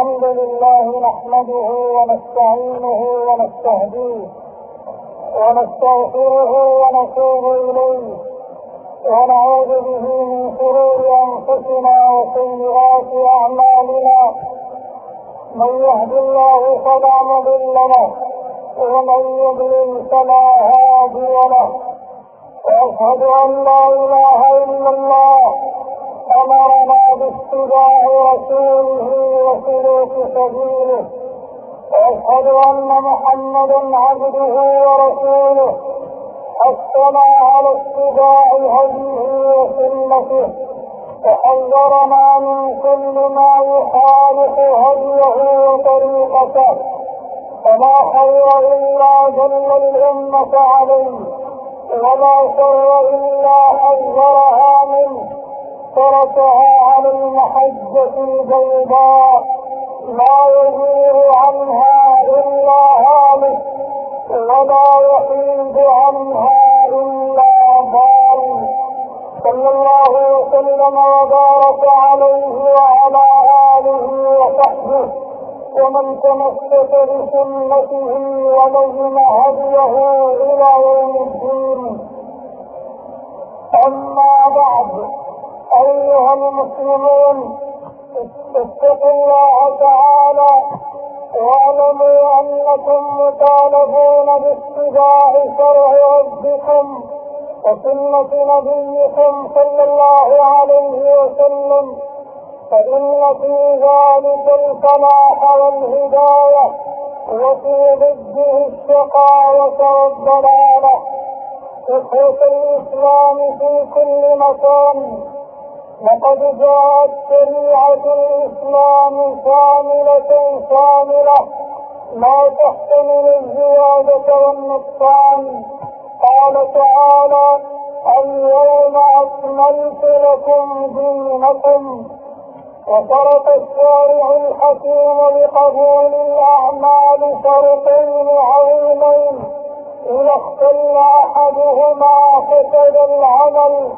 الحمد لله نحمده ونستعينه ونستهديه ونستغفره ونتوب إليه ونعوذ به من شرور أنفسنا وسيئات أعمالنا من يهد الله فلا مضل له ومن يضلل فلا هادي له وأشهد أن لا إله إلا الله أمرنا باتباع رسوله وسلوك سبيله واشهد أن محمدا عبده ورسوله. حثنا على اتباع هديه وسنته. وحذرنا من كل ما يخالف هديه وطريقته. فلا خير إلا دل الأمة عليه. ولا شر إلا حذرها منه. تركها على المحجة البيضاء لا يزيغ عنها إلا هالك ولا يحيد عنها إلا ضال. صلى الله وسلم وبارك عليه وعلى آله وصحبه ومن تمسك بسنته ولزم هديه إلى يوم الدين. أما بعد أيها المسلمون اتقوا الله تعالى واعلموا أنكم مطالبون باتباع شرع ربكم وسنة نبيكم صلى الله عليه وسلم فإن في ذلك الفلاح والهداية وفي ضده الشقاوة والضلالة. إخوة الإسلام في كل مكان لقد جاءت شريعة الإسلام شاملة شاملة لا تحتمل الزيادة والنقصان. قال تعالى اليوم أكملت لكم دينكم. وشرط الشارع الحكيم بقبول الأعمال شرطين عظيمين. إذا اختل أحدهما فسد العمل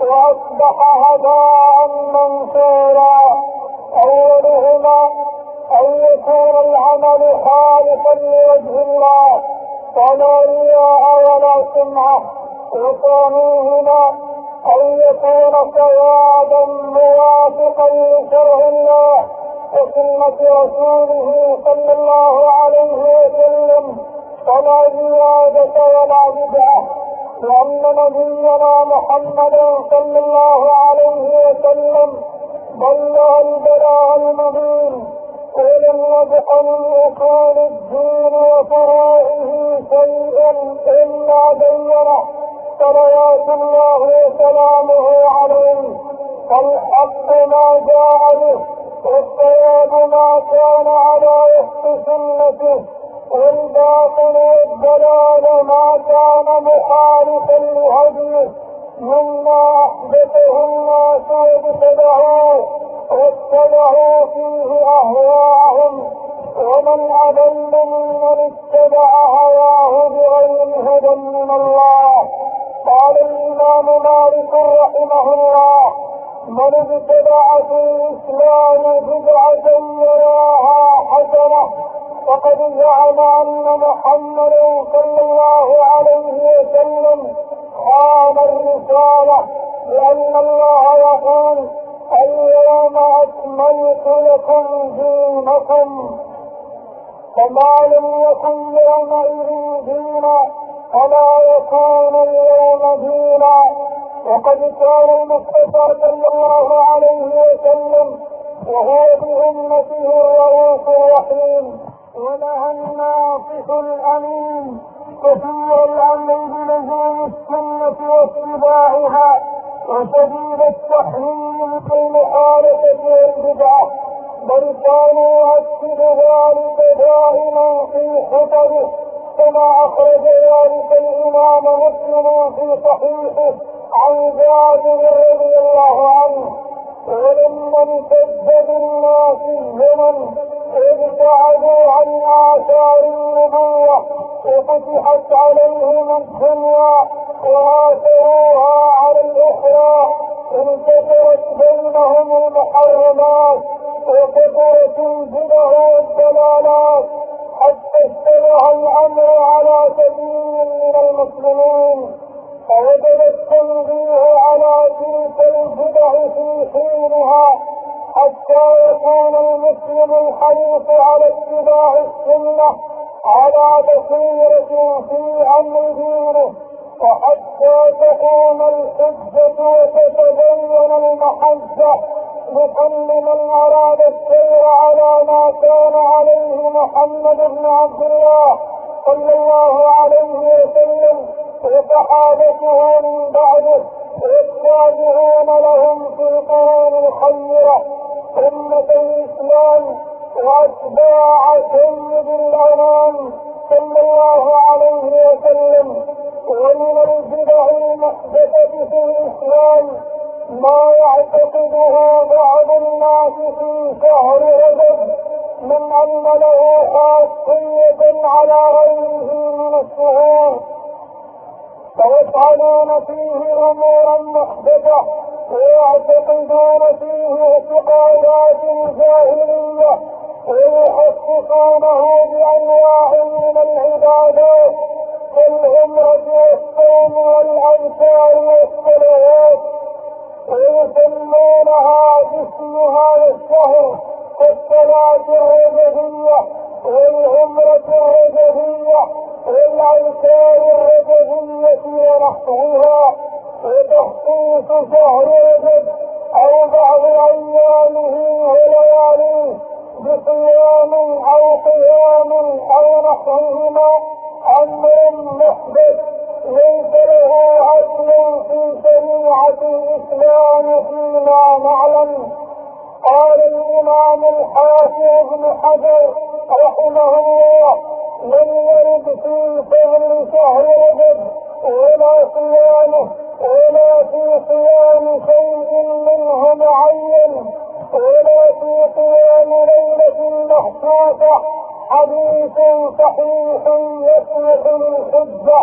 وأصبح هداء منثورا أولهما أن يكون العمل خالصا لوجه الله. فلا رياء ولا سمعة؟ وثانيهما أن يكون ثوابا موافقا لشرع الله وسنة رسوله صلى الله عليه وسلم. فلا زيادة ولا بدعة. لأن نبينا محمدا صلى الله عليه وسلم بلغ البلاغ المبين ولم يبق من أصول الدين وفروعه شيئا إلا بينه صلوات الله وسلامه عليه. فالحق ما جاء به والصواب ما كان على وفق سنته. والباطل والضلال ما كان مخالفا لهديه مما احدثه الناس وابتدعوه واتبعوا فيه اهواءهم ومن اضل ممن اتبع هواه بغير هدى من الله؟ قال الامام مالك رحمه الله من ابتدع في الاسلام بدعه يراها حسنه وقد زعم أن محمدا صلى الله عليه وسلم خان الرسالة لأن الله يقول اليوم أكملت لكم دينكم فما لم يكن يومئذ دينا فلا يكون اليوم دينا. وقد كان المصطفى صلى الله عليه وسلم وهو بأمته الرؤوف الرحيم ولها الناصح الأمين كثير الأمر بلزوم السنة واتباعها وشديد في المخالفة والبدعة بل كان يؤكد ذلك دائما في خطبه كما أخرج ذلك الإمام مسلم في صحيحه عن جابر رضي الله عنه. ولما امتد بالناس الزمن ابتعدوا عن آثار النبوة وفتحت عليهم الدنيا وآثروها على الأخرى انتشرت بينهم المحرمات وكثر وكثرت البدع والضلالات حتى اشتبه الأمر على كثير من المسلمين فوجب التنبيه على تلك البدع في حينها حتى يكون المسلم الحريص على اتباع السنة على بصيرة في أمر دينه وحتى تقوم الحجة وتتبين المحجة لكل من أراد السير على ما كان عليه محمد بن عبد الله صلى الله عليه وسلم وصحابته من بعده. والتابعون لهم في القرون الخيرة. أمة الإسلام وأتباع سيد الأنام صلى الله عليه وسلم. ومن البدع المحدثة في الإسلام ما يعتقده بعض الناس في شهر رجب من أن له خاصية على غيره من الشهور فيفعلون فيه امورا محدثة ويعتقدون فيه اعتقادات جاهلية ويحققونه بأنواع من العبادات كالعمرة والصوم والاذكار والصلوات ويسمونها باسمها الشهر كالصلاة الرجبية والعمرة الرجبية والأذكار الرجبية ونحوها وتخصيص شهر رجب أو بعض أيامه ولياليه بصيام أو قيام أو نحوهما أمر محدث ليس له اصل في شريعة الإسلام فيما نعلم قال الإمام الحافظ بن حجر رحمه الله لم يرد في فضل شهر رجب ولا صيامه ولا في صيام شيء منه معين ولا في قيام ليلة مخصوصه حديث صحيح يصلح للحجه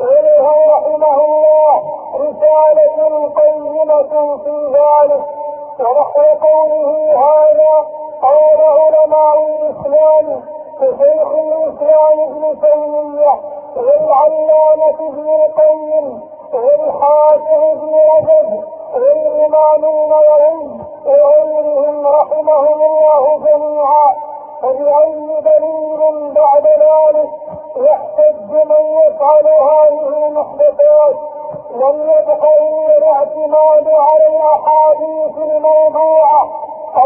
وله رحمه الله. رسالة قيمة في ذلك. ونحو قوله هذا قال علماء الإسلام كشيخ الإسلام ابن تيمية والعلامة ابن القيم والحافظ ابن رجب والإمام النووي وغيرهم رحمهم الله جميعا فبأي دليل بعد ذلك يحتج من يفعل هذه المحدثات لم يبق إلا الاعتماد على الاحاديث الموضوعه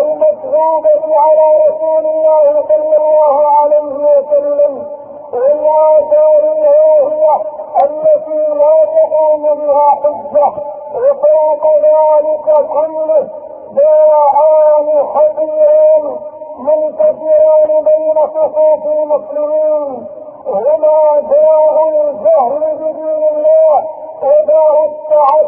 المكذوبه على رسول الله صلى الله عليه وسلم والاثار الواهيه التي لا تقوم بها حجة. وفوق ذلك كله داعان خطيران منتشران بين صفوف المسلمين. هما داء الجهل بدين الله وداء التعصب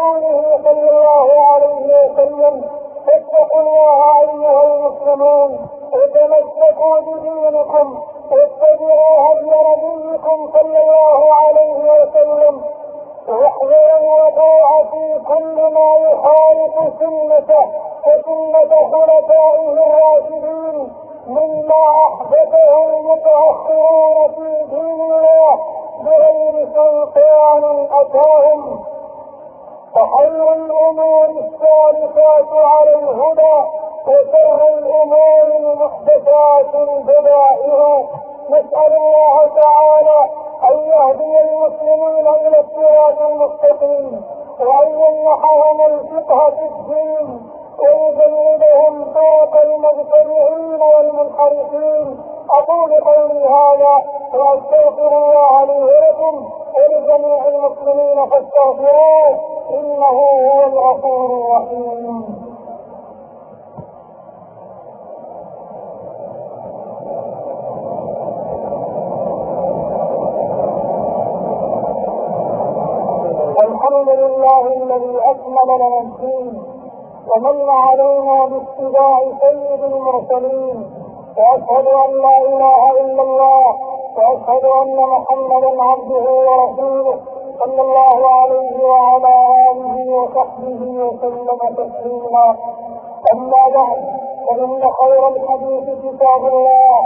رسوله صلى الله عليه وسلم فاتقوا الله ايها المسلمون وتمسكوا بدينكم واتبعوا هدي نبيكم صلى الله عليه وسلم واحذروا الوقوع في كل ما يخالف سنته وسنة خلفائه الراشدين مما احدثه المتاخرون في دين الله بغير سلطان اتاهم فخير الأمور الثالثات على الهدى وشر الأمور المحدثات البدائع. نسأل الله تعالى أن يهدي المسلمين إلى الصراط المستقيم وأن يمنحهم الفقه في الدين ويجنبهم طرق المبتدعين والمنحرفين. أقول قولي هذا وأستغفر الله لي ولكم ولجميع المسلمين فاستغفروه إنه هو الغفور الرحيم. لله الذي أكمل لنا الدين ومن علينا باتباع سيد المرسلين وأشهد أن لا إله إلا الله وأشهد أن محمدا عبده ورسوله صلى الله عليه وعلى آله وصحبه وسلم تسليما. أما بعد فإن خير الحديث كتاب الله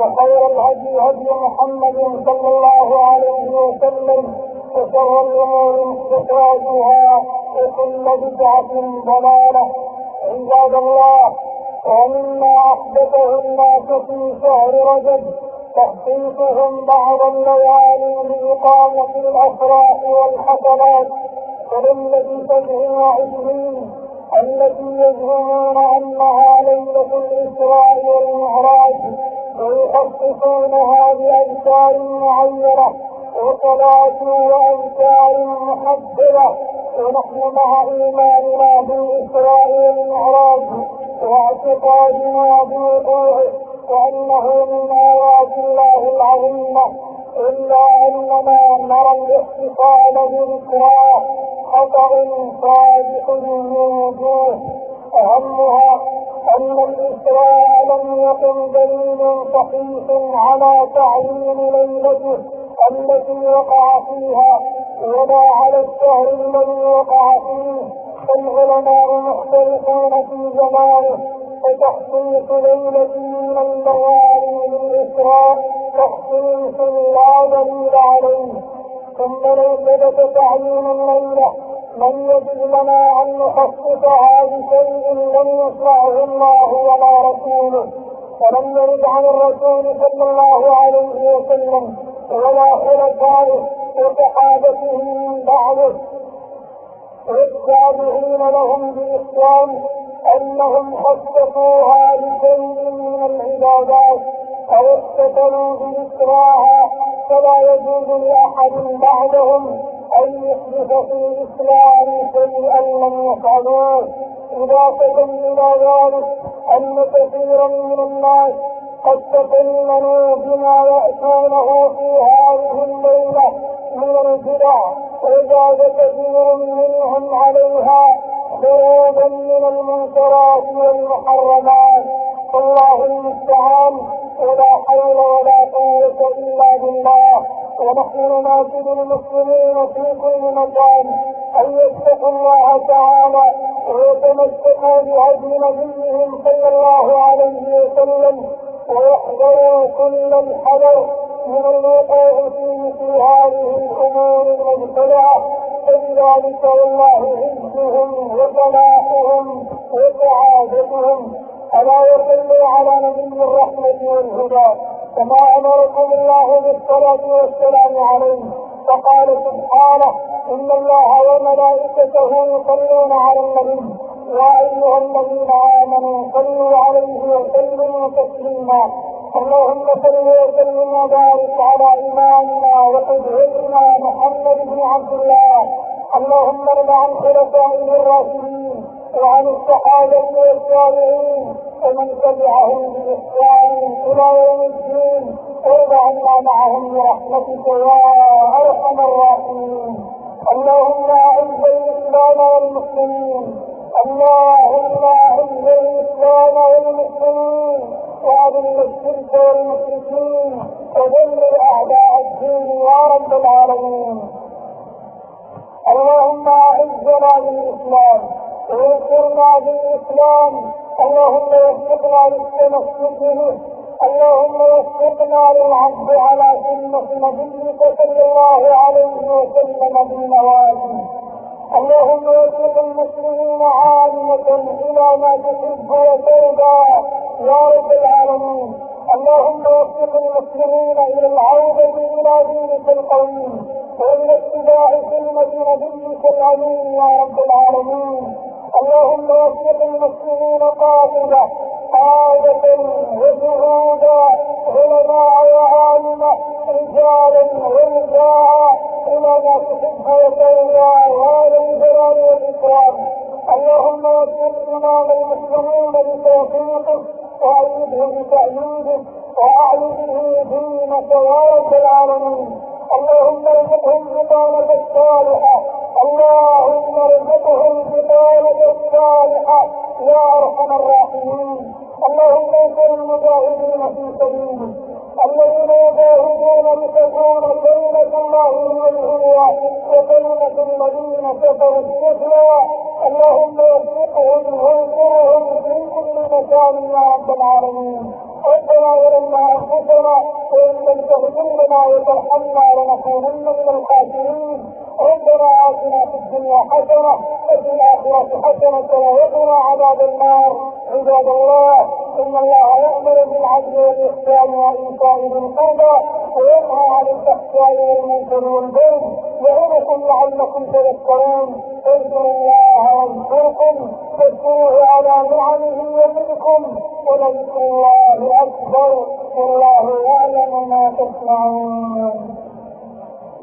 وخير الهدي هدي محمد صلى الله عليه وسلم وشر الأمور محدثاتها وكل بدعة ضلالة. عباد الله ومما احدثه الناس في شهر رجب تخصيصهم بعض الليالي لإقامة الأفراح والحفلات كليلة سبع وعشرين التي يزعمون أنها ليلة الإسراء والمعراج ويخصصونها بأذكار معينة وصلاة وأذكار محددة ونحن مع إيماننا بالإسراء والمعراج. واعتقادنا بوقوعه وأنه من آيات الله العظيمة إلا أننا نرى الاحتفال بذكراه خطأ صادق من وجوه أهمها أن الإسراء لم يكن دليل صحيح على تعيين ليلته التي وقع فيها ولا على الشهر الذي وقع فيه فالعلماء مختلفون في زمانه وتخصيص ليلة من الليالي للإسراء تخصيص لا دليل عليه. ثم لو ثبت تعيين الليلة لم يجد لنا أن نخصصها بشيء لم يشرعه الله ولا رسوله. ولم يرد عن الرسول صلى الله عليه وسلم ولا خلفائه وصحابته من بعده. والتابعين لهم بإحسان أنهم خصصوها بشيء من العبادات أو احتفلوا بذكراها فلا يجوز لأحد بعدهم أن يحدث في الإسلام شيئا لم يفعلوه. إضافة إلى ذلك أن كثيرا من الناس قد تكلموا بما يأتونه في هذه الليلة من البدع وزاد كثير منهم عليها خروجا من المنكرات والمحرمات والله المستعان ولا حول ولا قوة إلا بالله ونحن نناشد المسلمين في كل مكان أن يتقوا الله تعالى ويتمسكوا بهدي نبيهم صلى الله عليه وسلم ويحذروا كل الحذر من الوقوع في هذه الأمور المبتلعه فبذلك والله عزهم وفلاحهم وسعادتهم الا وصلوا على نبي الرحمه والهدى كما امركم الله بالصلاه والسلام عليه فقال سبحانه ان الله وملائكته يصلون على النبي يا ايها الذين امنوا صلوا عليه وسلموا تسليما اللهم صل وسلم وبارك على إمامنا وقدوتنا محمد بن عبد الله. اللهم ارض عن خلفائه الراشدين وعن الصحابة والتابعين ومن تبعهم بإحسان إلى يوم الدين. وارض عنا معهم برحمتك يا أرحم الراحمين. اللهم أعز الإسلام والمسلمين. اللهم اعز الاسلام والمسلمين وأذل الشرك والمشركين ودمر أعداء الدين يا رب العالمين. اللهم أعزنا بالإسلام وأنصرنا بالإسلام. اللهم وفقنا للتمسك به اللهم وفقنا للعبد على سنة نبيك صلى الله عليه وسلم بالنوازل اللهم وفق المسلمين عامة إلى ما تحب وترضى. يا رب العالمين اللهم وفق المسلمين إلى العودة إلى دينك القويم وإلى اتباع سنة نبيك الأمين يا رب العالمين. اللهم وفق المسلمين قاطبة عادة وشهودا علماء وعالمة رجالا ونساء إلى ما تحب وترضى يا ذا الجلال والإكرام. اللهم وفق إمام المسلمين بتوفيقه وأيده بتأييده وأعلي به دينك العالمين. اللهم ارزقهم بطانة الصالحة اللهم ارزقهم بطانة الصالحة. يا أرحم الراحمين. اللهم انصر المجاهدين في سبيلك. الذين يجاهدون لتكون كلمة الله هي العليا وكلمة الذين كفروا السفلى اللهم وفقهم وانصرهم في كل مكان يا رب العالمين. ربنا ظلمنا انفسنا وإن لم تغفر لنا وترحمنا لنكونن من الخاسرين. ربنا آتنا في الدنيا حسنة وفي الآخرة حسنة وقنا عذاب النار. عباد الله إن الله يأمر بالعدل والإحسان وإيتاء ذي القربى وينهى عن الفحشاء والمنكر والبغي يعظكم لعلكم تذكرون اذكروا الله يذكركم واذكروه على نعمه يزدكم ولذكر الله أكبر والله يعلم ما تصنعون